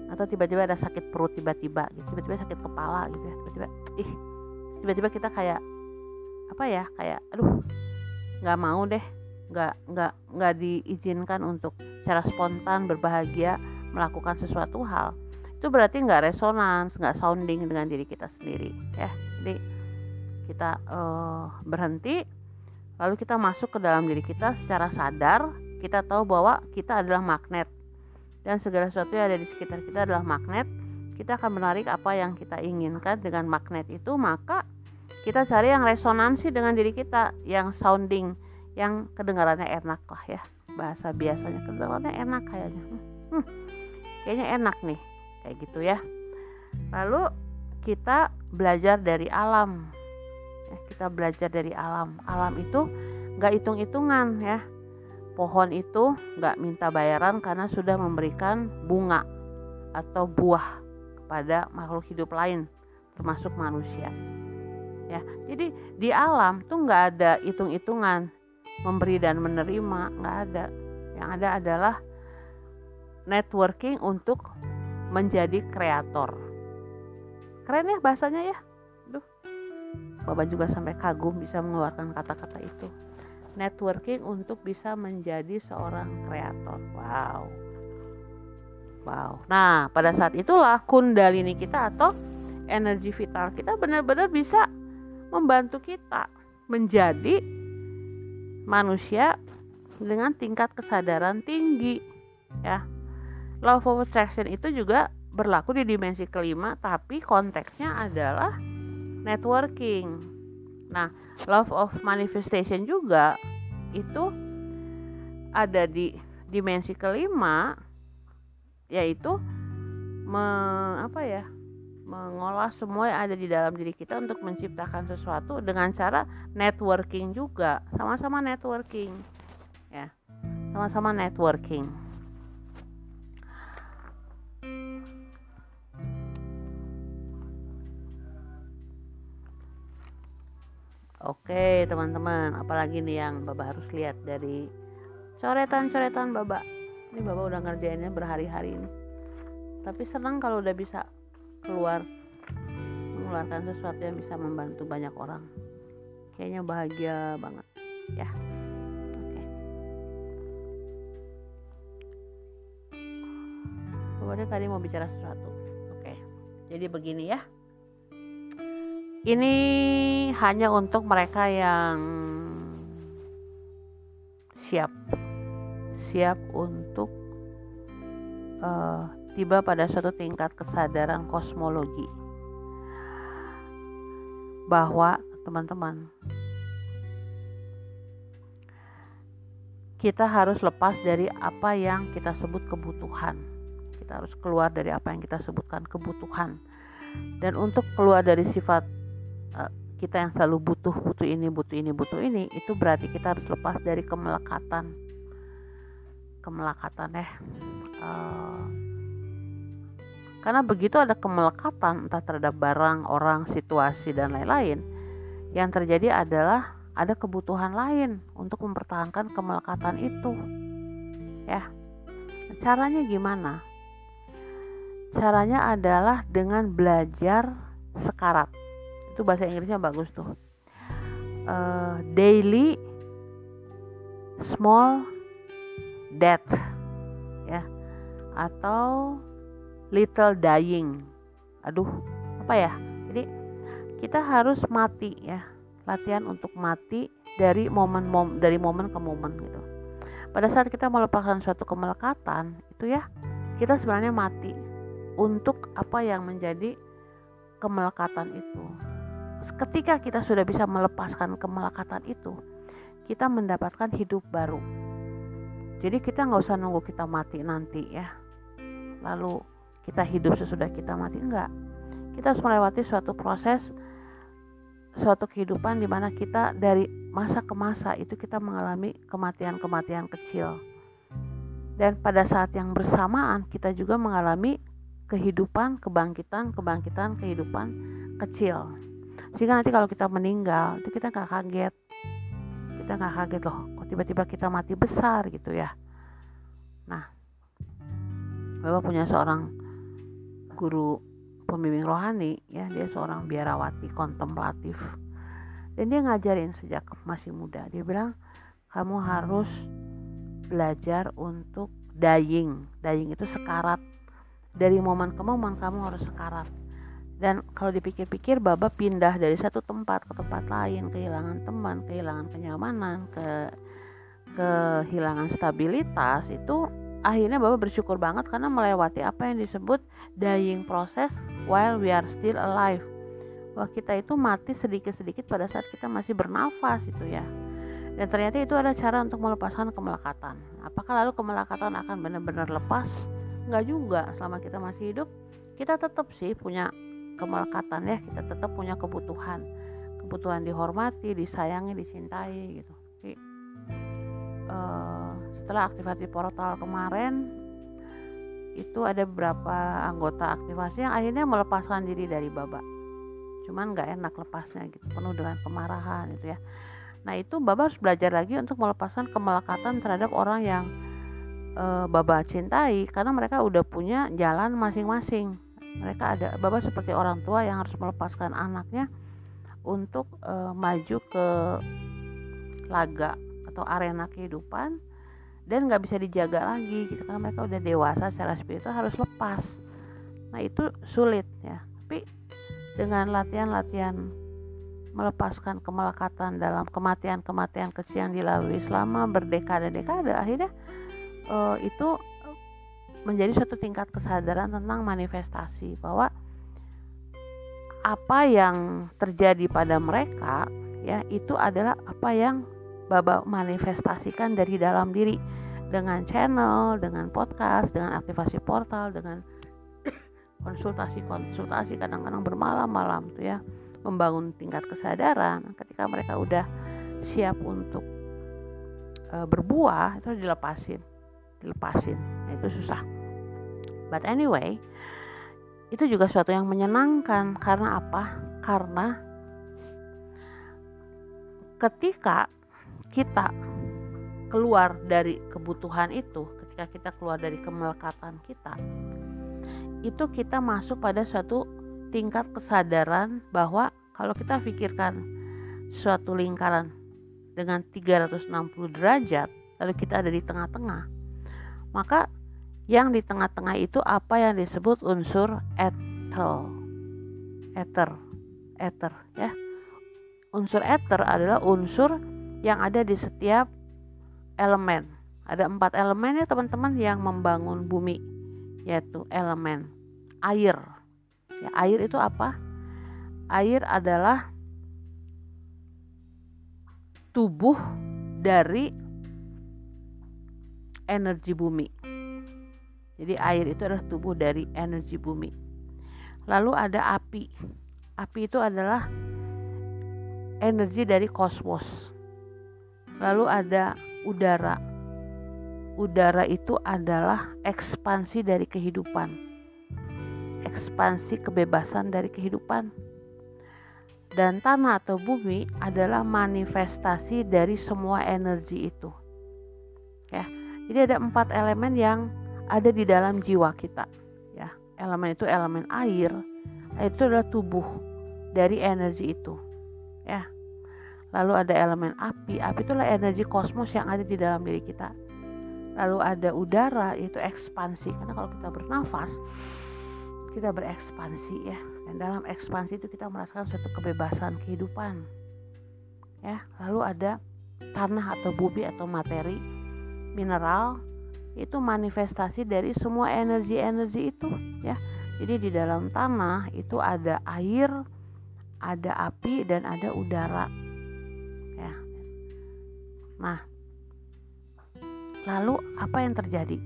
Atau tiba-tiba ada sakit perut tiba-tiba gitu tiba-tiba sakit kepala gitu ya tiba-tiba ih. Tiba-tiba kita kayak apa ya kayak aduh nggak mau deh nggak nggak nggak diizinkan untuk secara spontan berbahagia melakukan sesuatu hal. Itu berarti nggak resonans nggak sounding dengan diri kita sendiri ya. Jadi kita uh, berhenti lalu kita masuk ke dalam diri kita secara sadar kita tahu bahwa kita adalah magnet. Dan segala sesuatu yang ada di sekitar kita adalah magnet. Kita akan menarik apa yang kita inginkan dengan magnet itu maka kita cari yang resonansi dengan diri kita yang sounding yang kedengarannya enak lah ya. Bahasa biasanya kedengarannya enak kayaknya. Hmm, hmm, kayaknya enak nih kayak gitu ya. Lalu kita belajar dari alam ya, kita belajar dari alam. Alam itu nggak hitung-hitungan ya. Pohon itu nggak minta bayaran karena sudah memberikan bunga atau buah kepada makhluk hidup lain termasuk manusia. Ya jadi di alam tuh nggak ada hitung-hitungan memberi dan menerima nggak ada. Yang ada adalah networking untuk menjadi kreator. Keren ya bahasanya ya Bapak juga sampai kagum bisa mengeluarkan kata-kata itu networking untuk bisa menjadi seorang kreator. Wow. Wow. Nah, pada saat itulah kundalini kita atau energi vital kita benar-benar bisa membantu kita menjadi manusia dengan tingkat kesadaran tinggi ya. Love of attraction itu juga berlaku di dimensi kelima tapi konteksnya adalah networking. Nah, love of manifestation juga itu ada di dimensi kelima yaitu me, apa ya mengolah semua yang ada di dalam diri kita untuk menciptakan sesuatu dengan cara networking juga. Sama-sama networking ya. Sama-sama networking Oke teman-teman apalagi nih yang Baba harus lihat dari coretan-coretan Baba ini Baba udah ngerjainnya berhari-hari ini. Tapi senang kalau udah bisa keluar mengeluarkan sesuatu yang bisa membantu banyak orang. Kayaknya bahagia banget ya. Oke. Pokoknya tadi mau bicara sesuatu. Oke jadi begini ya ini hanya untuk mereka yang siap siap untuk uh, tiba pada suatu tingkat kesadaran kosmologi bahwa teman-teman kita harus lepas dari apa yang kita sebut kebutuhan. Kita harus keluar dari apa yang kita sebutkan kebutuhan. Dan untuk keluar dari sifat uh, kita yang selalu butuh, butuh ini, butuh ini, butuh ini, itu berarti kita harus lepas dari kemelekatan. Kemelekatan ya. Uh, karena begitu ada kemelekatan entah terhadap barang, orang, situasi dan lain-lain, yang terjadi adalah ada kebutuhan lain untuk mempertahankan kemelekatan itu. Ya. Caranya gimana? Caranya adalah dengan belajar sekarat. Itu bahasa Inggrisnya bagus tuh. Uh, daily small death ya. Atau little dying. Aduh apa ya? Jadi kita harus mati ya. Latihan untuk mati dari momen mom dari momen ke momen gitu. Pada saat kita melepaskan suatu kemelekatan itu ya kita sebenarnya mati untuk apa yang menjadi kemelekatan itu ketika kita sudah bisa melepaskan kemelekatan itu kita mendapatkan hidup baru. Jadi kita nggak usah nunggu kita mati nanti ya. Lalu kita hidup sesudah kita mati enggak kita harus melewati suatu proses suatu kehidupan di mana kita dari masa ke masa itu kita mengalami kematian-kematian kecil. Dan pada saat yang bersamaan kita juga mengalami kehidupan kebangkitan kebangkitan kehidupan kecil sehingga nanti kalau kita meninggal itu kita nggak kaget. Kita nggak kaget loh kok tiba-tiba kita mati besar gitu ya. Nah Bapak punya seorang guru pembimbing rohani ya dia seorang biarawati kontemplatif. Dan dia ngajarin sejak masih muda. Dia bilang kamu harus belajar untuk dying. Dying itu sekarat. Dari momen ke momen kamu harus sekarat dan kalau dipikir-pikir Baba pindah dari satu tempat ke tempat lain kehilangan teman kehilangan kenyamanan ke kehilangan stabilitas itu akhirnya Bapak bersyukur banget karena melewati apa yang disebut dying process while we are still alive. Wah kita itu mati sedikit-sedikit pada saat kita masih bernafas itu ya. Dan ternyata itu ada cara untuk melepaskan kemelekatan. Apakah lalu kemelekatan akan benar-benar lepas? Enggak juga. Selama kita masih hidup, kita tetap sih punya kemelekatan ya. Kita tetap punya kebutuhan. Kebutuhan dihormati, disayangi, dicintai gitu. Jadi, uh, setelah aktivasi portal kemarin itu ada beberapa anggota aktivasi yang akhirnya melepaskan diri dari baba cuman nggak enak lepasnya gitu penuh dengan kemarahan gitu ya nah itu baba harus belajar lagi untuk melepaskan kemelekatan terhadap orang yang e, baba cintai karena mereka udah punya jalan masing-masing mereka ada baba seperti orang tua yang harus melepaskan anaknya untuk e, maju ke laga atau arena kehidupan dan nggak bisa dijaga lagi gitu karena mereka udah dewasa secara spiritual harus lepas. Nah itu sulit ya. Tapi dengan latihan-latihan melepaskan kemelekatan dalam kematian-kematian kecil yang dilalui selama berdekade-dekade akhirnya uh, itu menjadi suatu tingkat kesadaran tentang manifestasi bahwa apa yang terjadi pada mereka ya itu adalah apa yang Baba manifestasikan dari dalam diri. Dengan channel, dengan podcast, dengan aktivasi portal, dengan konsultasi-konsultasi kadang-kadang bermalam-malam tuh ya membangun tingkat kesadaran ketika mereka udah siap untuk e, berbuah itu dilepasin dilepasin itu susah. But anyway itu juga suatu yang menyenangkan. Karena apa? Karena ketika kita keluar dari kebutuhan itu ketika kita keluar dari kemelekatan kita itu kita masuk pada suatu tingkat kesadaran bahwa kalau kita pikirkan suatu lingkaran dengan 360 derajat lalu kita ada di tengah-tengah maka yang di tengah-tengah itu apa yang disebut unsur etel ether ether ya unsur ether adalah unsur yang ada di setiap elemen ada empat elemen ya teman-teman yang membangun bumi yaitu elemen air. Ya, air itu apa? Air adalah tubuh dari energi bumi. Jadi air itu adalah tubuh dari energi bumi. Lalu ada api. Api itu adalah energi dari kosmos. Lalu ada udara udara itu adalah ekspansi dari kehidupan, ekspansi kebebasan dari kehidupan, dan tanah atau bumi adalah manifestasi dari semua energi itu. Ya, jadi ada empat elemen yang ada di dalam jiwa kita. Ya, elemen itu elemen air, itu adalah tubuh dari energi itu. Ya, lalu ada elemen api, api itulah energi kosmos yang ada di dalam diri kita. Lalu ada udara yaitu ekspansi. Karena kalau kita bernafas kita berekspansi ya. Dan dalam ekspansi itu kita merasakan suatu kebebasan kehidupan ya. Lalu ada tanah atau bumi atau materi mineral itu manifestasi dari semua energi-energi itu ya jadi di dalam tanah itu ada air ada api dan ada udara ya nah Lalu apa yang terjadi?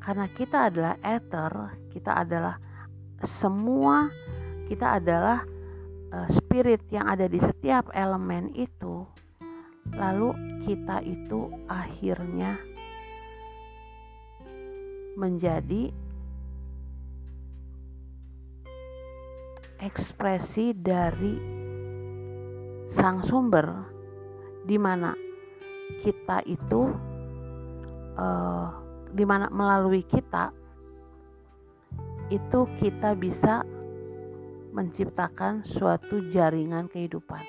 Karena kita adalah ether, kita adalah semua kita adalah uh, spirit yang ada di setiap elemen itu. Lalu kita itu akhirnya menjadi ekspresi dari sang sumber di mana kita itu uh, di mana melalui kita itu kita bisa menciptakan suatu jaringan kehidupan.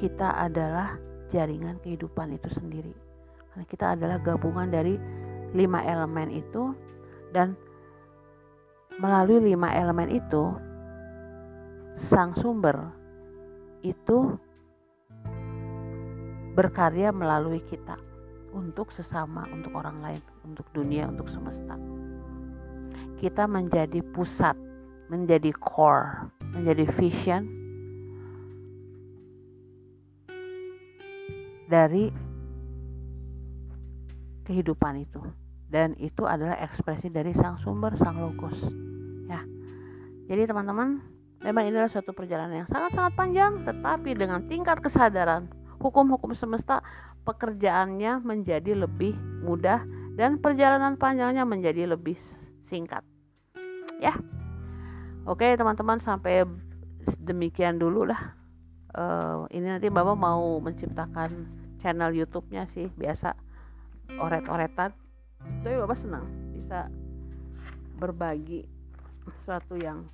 Kita adalah jaringan kehidupan itu sendiri. Karena kita adalah gabungan dari lima elemen itu dan melalui lima elemen itu sang sumber itu berkarya melalui kita untuk sesama, untuk orang lain, untuk dunia, untuk semesta. Kita menjadi pusat, menjadi core, menjadi vision dari kehidupan itu. Dan itu adalah ekspresi dari sang sumber, sang logos. Ya. Jadi teman-teman, memang ini adalah suatu perjalanan yang sangat-sangat panjang, tetapi dengan tingkat kesadaran hukum-hukum semesta pekerjaannya menjadi lebih mudah dan perjalanan panjangnya menjadi lebih singkat. Ya. Oke, teman-teman sampai demikian dulu lah. Uh, ini nanti Bapak mau menciptakan channel YouTube-nya sih biasa oret-oretan. Tapi Bapak senang bisa berbagi sesuatu yang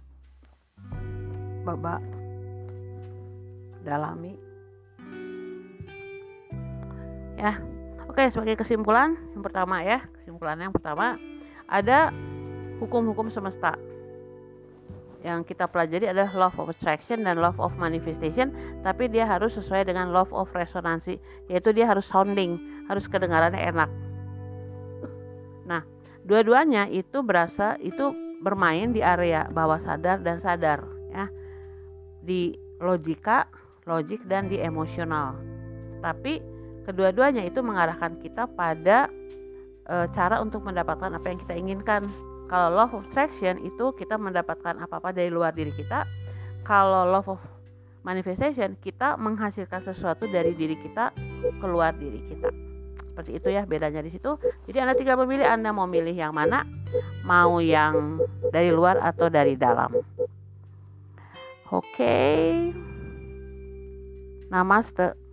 Bapak dalami. Ya oke sebagai kesimpulan yang pertama ya kesimpulannya yang pertama ada hukum-hukum semesta. Yang kita pelajari adalah love of attraction dan love of manifestation tapi dia harus sesuai dengan love of resonansi yaitu dia harus sounding harus kedengarannya enak nah dua-duanya itu berasa itu bermain di area bawah sadar dan sadar ya di logika logik dan di emosional tapi Kedua-duanya itu mengarahkan kita pada e, cara untuk mendapatkan apa yang kita inginkan. Kalau law of attraction itu kita mendapatkan apa-apa dari luar diri kita. Kalau law of manifestation kita menghasilkan sesuatu dari diri kita keluar diri kita. Seperti itu ya bedanya di situ. Jadi Anda tinggal memilih Anda mau milih yang mana, mau yang dari luar atau dari dalam. Oke. Okay. Namaste.